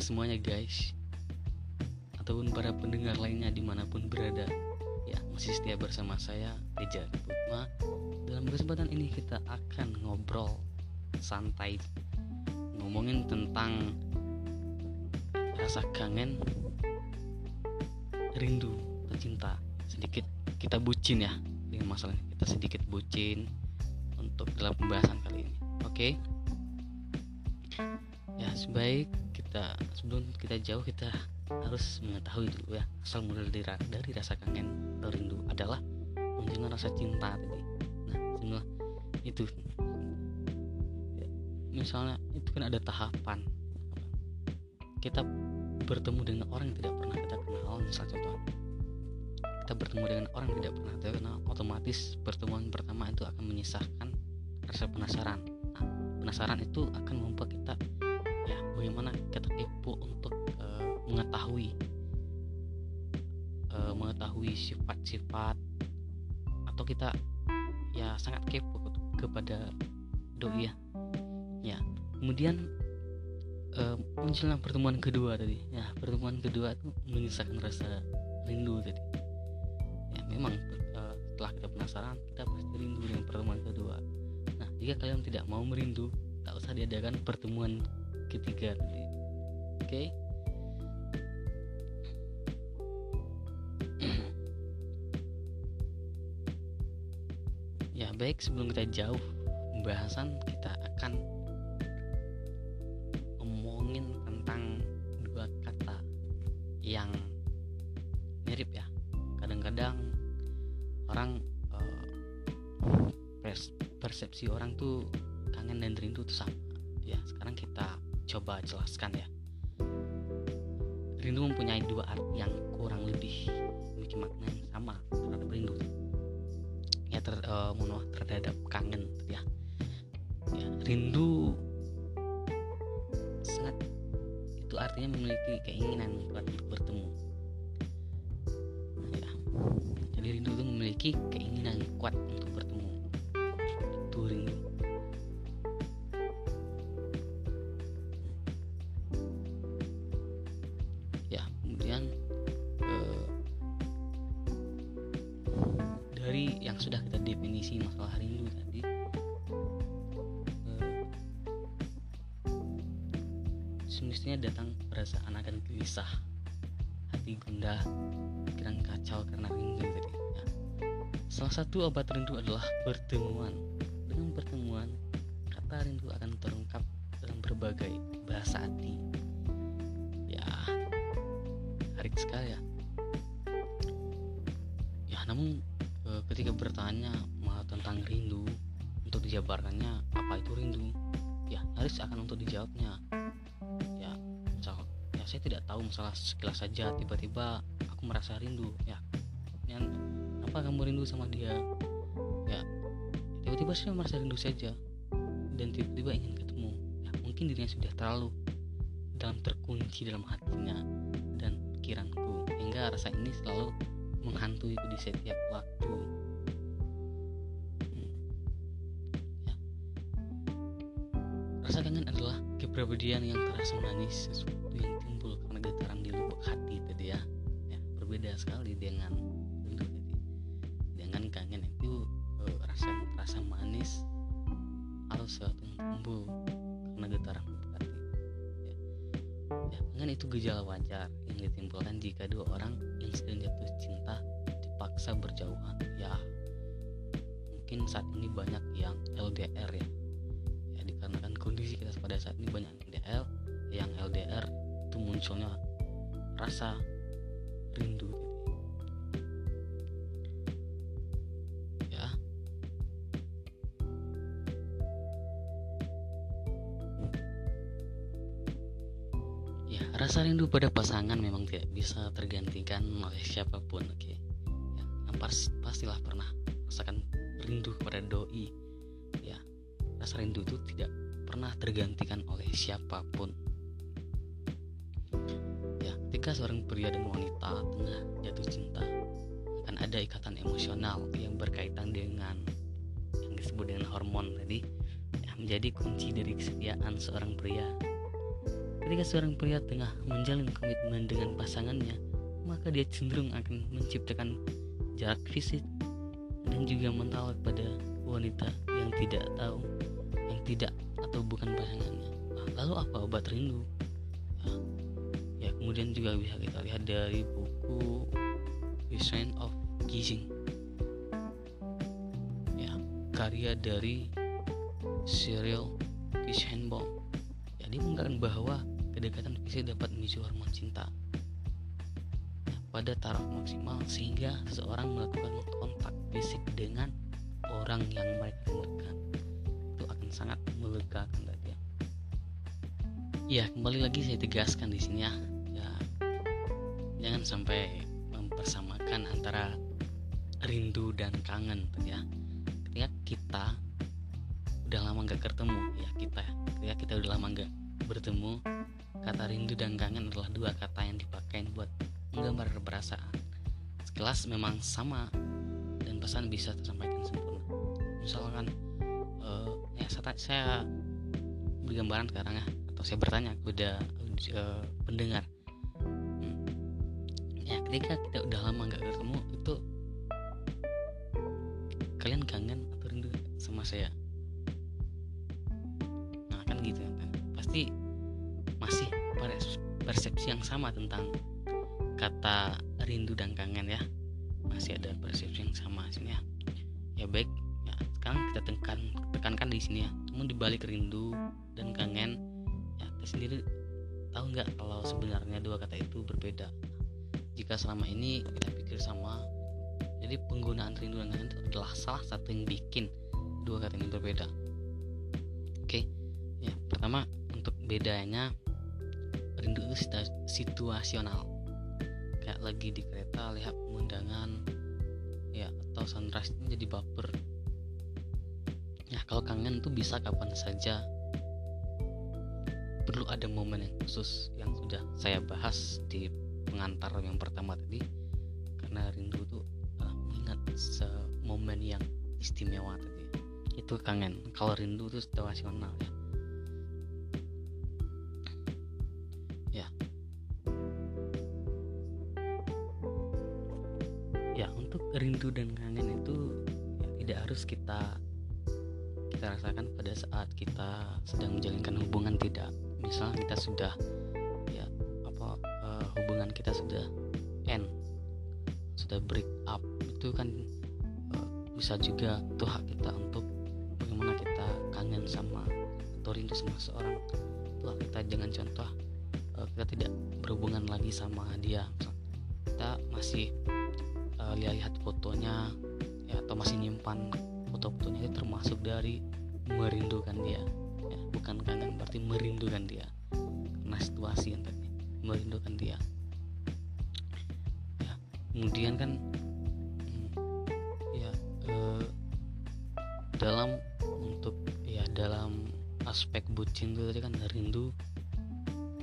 semuanya guys. Ataupun para pendengar lainnya di mana pun berada. Ya masih setia bersama saya Reja Putma. Dalam kesempatan ini kita akan ngobrol santai. Ngomongin tentang rasa kangen Rindu cinta. Sedikit kita bucin ya. Dengan masalah ini. Kita sedikit bucin untuk dalam pembahasan kali ini. Oke? Okay? ya sebaik kita sebelum kita jauh kita harus mengetahui dulu ya asal mula dari, dari rasa kangen atau rindu adalah munculnya rasa cinta tadi. Nah semua itu. Ya, misalnya itu kan ada tahapan. Kita bertemu dengan orang yang tidak pernah kita kenal misal contoh. Kita bertemu dengan orang yang tidak pernah kita kenal otomatis pertemuan pertama itu akan menyisahkan rasa penasaran. Nah penasaran itu akan membuat kita bagaimana kita kepo untuk uh, mengetahui uh, mengetahui sifat-sifat atau kita ya sangat kepo kepada doi ya. Ya kemudian uh, munculnya pertemuan kedua tadi. Ya pertemuan kedua itu menyisakan rasa rindu tadi. Ya memang uh, setelah kita penasaran kita pasti rindu dengan pertemuan kedua. Nah jika kalian tidak mau merindu tak usah diadakan pertemuan ketiga oke? Okay? ya baik. Sebelum kita jauh pembahasan kita akan ngomongin tentang dua kata yang mirip ya. Kadang-kadang orang uh, persepsi orang tuh kangen dan rindu tuh sama. Ya sekarang kita coba jelaskan ya. Rindu mempunyai dua arti yang kurang lebih memiliki makna yang sama terhadap rindu. Ya ter, uh, terhadap kangen ya. ya. Rindu sangat itu artinya memiliki keinginan buat bertemu. ya. Jadi rindu itu memiliki keinginan kuat untuk bertemu. Datang perasaan akan gelisah. Hati gundah pikiran kacau karena rindu tadi ya. salah satu obat rindu adalah pertemuan. Dengan pertemuan kata rindu akan terungkap dalam berbagai bahasa hati. Ya harik sekali ya. Ya namun e, ketika bertanya tentang rindu untuk dijabarkannya apa itu rindu? Ya harus akan untuk dijawabnya saya tidak tahu masalah sekilas saja. Tiba-tiba aku merasa rindu ya. Yang apa kamu rindu sama dia? Ya tiba-tiba saya merasa rindu saja dan tiba-tiba ingin ketemu. Ya mungkin dirinya sudah terlalu dalam terkunci dalam hatinya dan pikiranku hingga rasa ini selalu menghantuiku di setiap waktu. Hmm. ya. rasa kangen adalah kepribadian yang terasa manis sesuatu dengan tadi dengan kangen itu uh, rasa rasa manis atau sesuatu yang tumbuh karena getaran hati. Ya, ya kangen itu gejala wajar yang ditimbulkan jika dua orang yang sedang jatuh cinta dipaksa berjauhan. Ya mungkin saat ini banyak yang LDR ya. Ya dikarenakan kondisi kita pada saat ini banyak LDR yang LDR itu munculnya rasa rindu rasa rindu pada pasangan memang tidak bisa tergantikan oleh siapa pun oke? Ya pastilah pernah rasakan rindu kepada doi ya. Rasa rindu itu tidak pernah tergantikan oleh siapa pun. Ketika seorang pria dan wanita tengah jatuh cinta, akan ada ikatan emosional yang berkaitan dengan yang disebut dengan hormon tadi yang menjadi kunci dari kesetiaan seorang pria. Ketika seorang pria tengah menjalin komitmen dengan pasangannya maka dia cenderung akan menciptakan jarak fisik dan juga mental pada wanita yang tidak tahu yang tidak atau bukan pasangannya. Lalu apa obat rindu? Ya, ya kemudian juga bisa kita lihat dari buku The Sign of Kissing ya karya dari Cyril Kishenbaum jadi ya, mengatakan bahwa kedekatan fisik dapat memicu hormon cinta pada taraf maksimal sehingga seseorang melakukan kontak fisik dengan orang yang mereka rindukan itu akan sangat melegakan tadi ya. Ya kembali lagi saya tegaskan di sini ya, ya jangan sampai mempersamakan antara rindu dan kangen ya. Ketika kita udah lama nggak ketemu ya kita ya ketika kita udah lama nggak bertemu kata rindu dan kangen adalah dua kata yang dipakai buat menggambar perasaan. Sekelas memang sama dan pesan bisa tersampaikan sempurna. Misalkan uh, ya saya, saya beri gambaran sekarang ya atau saya bertanya kepada uh, pendengar. Hmm. ya ketika kita udah lama nggak ketemu itu kalian kangen atau rindu sama saya? Gitu kan? Pasti masih persepsi yang sama tentang kata rindu dan kangen ya. Masih ada persepsi yang sama sini ya. Ya baik. Ya sekarang kita tekan tekankan di sini ya. Namun dibalik rindu dan kangen ya kita sendiri tahu nggak kalau sebenarnya dua kata itu berbeda? Jika selama ini kita pikir sama jadi penggunaan rindu dan kangen itu adalah salah satu yang bikin dua kata ini berbeda. Oke. Ya pertama untuk bedanya rindu itu situasional. Kayak lagi di kereta lihat pemandangan ya atau sunrise itu jadi baper. Ya kalau kangen tuh bisa kapan saja. Perlu ada momen yang khusus yang sudah saya bahas di pengantar yang pertama tadi. Karena rindu tuh uh, mengingat momen yang istimewa tadi. Itu kangen. Kalau rindu itu situasional ya rindu dan kangen itu tidak harus kita kita rasakan pada saat kita sedang menjalankan hubungan tidak. Misal kita sudah ya apa uh, hubungan kita sudah end sudah break up itu kan uh, bisa juga itu hak kita untuk bagaimana kita kangen sama atau rindu sama seorang. Itu hak kita jangan contoh uh, kita tidak berhubungan lagi sama dia. Kita masih uh, lihat-lihat fotonya ya atau masih nyimpan foto-fotonya itu termasuk dari merindukan dia ya, bukan kangen berarti merindukan dia. Karena situasi yang tadi merindukan dia. Ya kemudian kan ya eh, dalam untuk ya dalam aspek bucin itu tadi kan rindu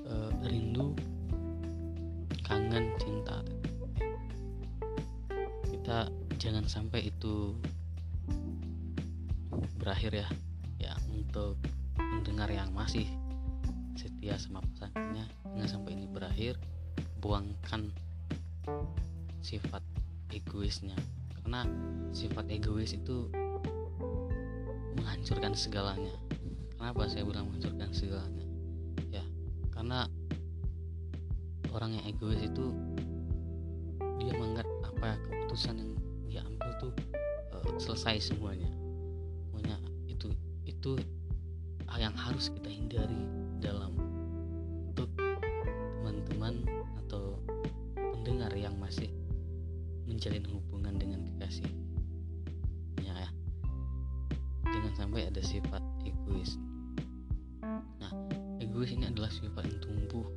eh, rindu kangen cinta jangan sampai itu berakhir ya. Ya untuk mendengar yang masih setia sama pasangannya jangan sampai ini berakhir buangkan sifat egoisnya. Karena sifat egois itu menghancurkan segalanya. Kenapa saya bilang menghancurkan segalanya? Ya karena orang yang egois itu dia menganggap apa keputusan yang dia ambil tuh uh, selesai semuanya. Semuanya itu itu yang harus kita hindari dalam untuk teman-teman atau pendengar yang masih menjalin hubungan dengan kekasih. Ya, ya jangan sampai ada sifat egois. Nah egois ini adalah sifat yang tumbuh.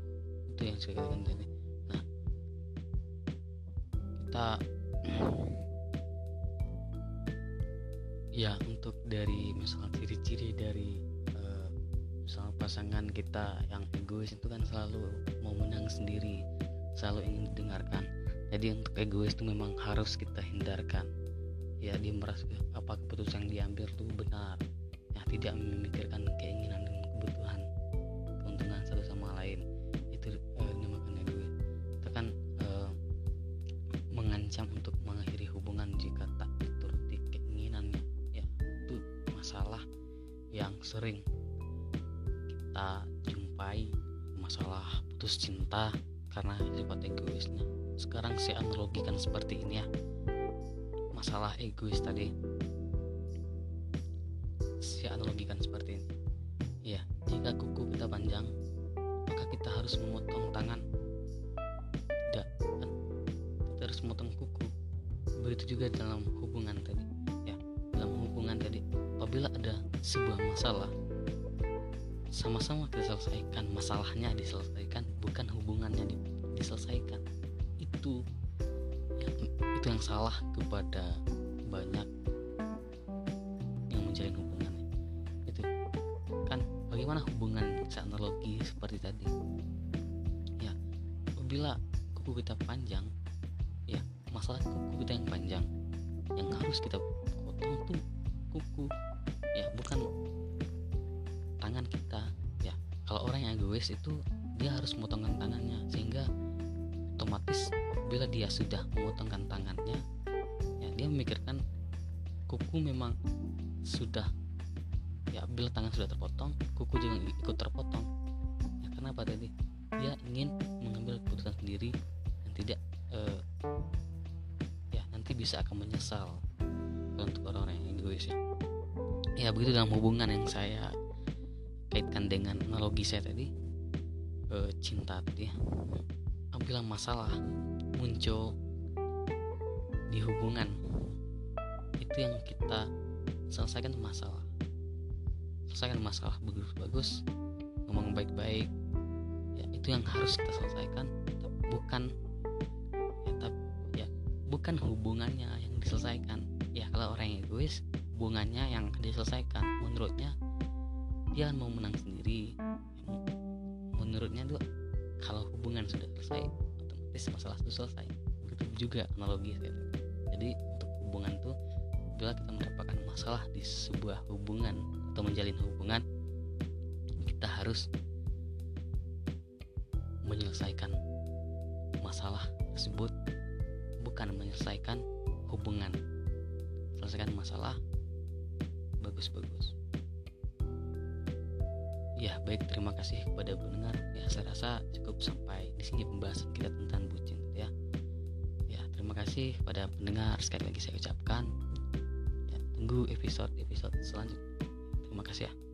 Itu yang saya katakan tadi. Kita ya untuk dari misal ciri-ciri dari uh, misal pasangan kita yang egois itu kan selalu mau menang sendiri selalu ingin didengarkan. Jadi untuk egois itu memang harus kita hindarkan. Ya dia merasa apa keputusan yang diambil itu benar. Ya tidak memikirkan keinginan dan kebutuhan masalah yang sering kita jumpai masalah putus cinta karena sifat egoisnya. Sekarang saya analogikan seperti ini ya. Masalah egois tadi. Saya analogikan seperti ini. Ya jika kuku kita panjang maka kita harus memotong tangan. Tidak kan kita harus memotong kuku. Begitu juga dalam hubungan tadi. Ya dalam hubungan tadi apabila ada sebuah masalah sama-sama kita selesaikan. Masalahnya diselesaikan bukan hubungannya diselesaikan. Itu itu yang salah kepada banyak yang menjalin hubungan. Itu kan bagaimana hubungan analogi seperti tadi? Ya apabila kuku kita panjang ya masalah kuku kita yang panjang yang harus kita potong tuh kuku ya bukan. Tangan kita. Ya kalau orang yang egois itu dia harus memotongkan tangannya sehingga otomatis bila dia sudah memotongkan tangannya ya dia memikirkan kuku memang sudah ya bila tangan sudah terpotong kuku juga ikut terpotong. Ya kenapa tadi? Dia ingin mengambil keputusan sendiri dan tidak eh, ya nanti bisa akan menyesal untuk orang-orang yang egois ya ya begitu dalam hubungan yang saya kaitkan dengan analogi saya tadi e, cinta tadi ya. Apabila masalah muncul di hubungan itu yang kita selesaikan masalah. Selesaikan masalah bagus-bagus ngomong baik-baik ya itu yang harus kita selesaikan. Bukan ya, tapi, ya bukan hubungannya yang diselesaikan. Ya kalau orang egois hubungannya yang diselesaikan. Menurutnya dia mau menang sendiri. Menurutnya tuh kalau hubungan sudah selesai otomatis masalah itu selesai. Begitu juga analogi saya. Jadi untuk hubungan tuh bila kita mendapatkan masalah di sebuah hubungan atau menjalin hubungan kita harus menyelesaikan masalah tersebut bukan menyelesaikan hubungan. Selesaikan masalah bagus-bagus ya baik. Terima kasih kepada pendengar. Ya saya rasa cukup sampai di sini pembahasan kita tentang bucin ya. Ya terima kasih kepada pendengar. Sekali lagi saya ucapkan ya, tunggu episode episode selanjutnya. Terima kasih ya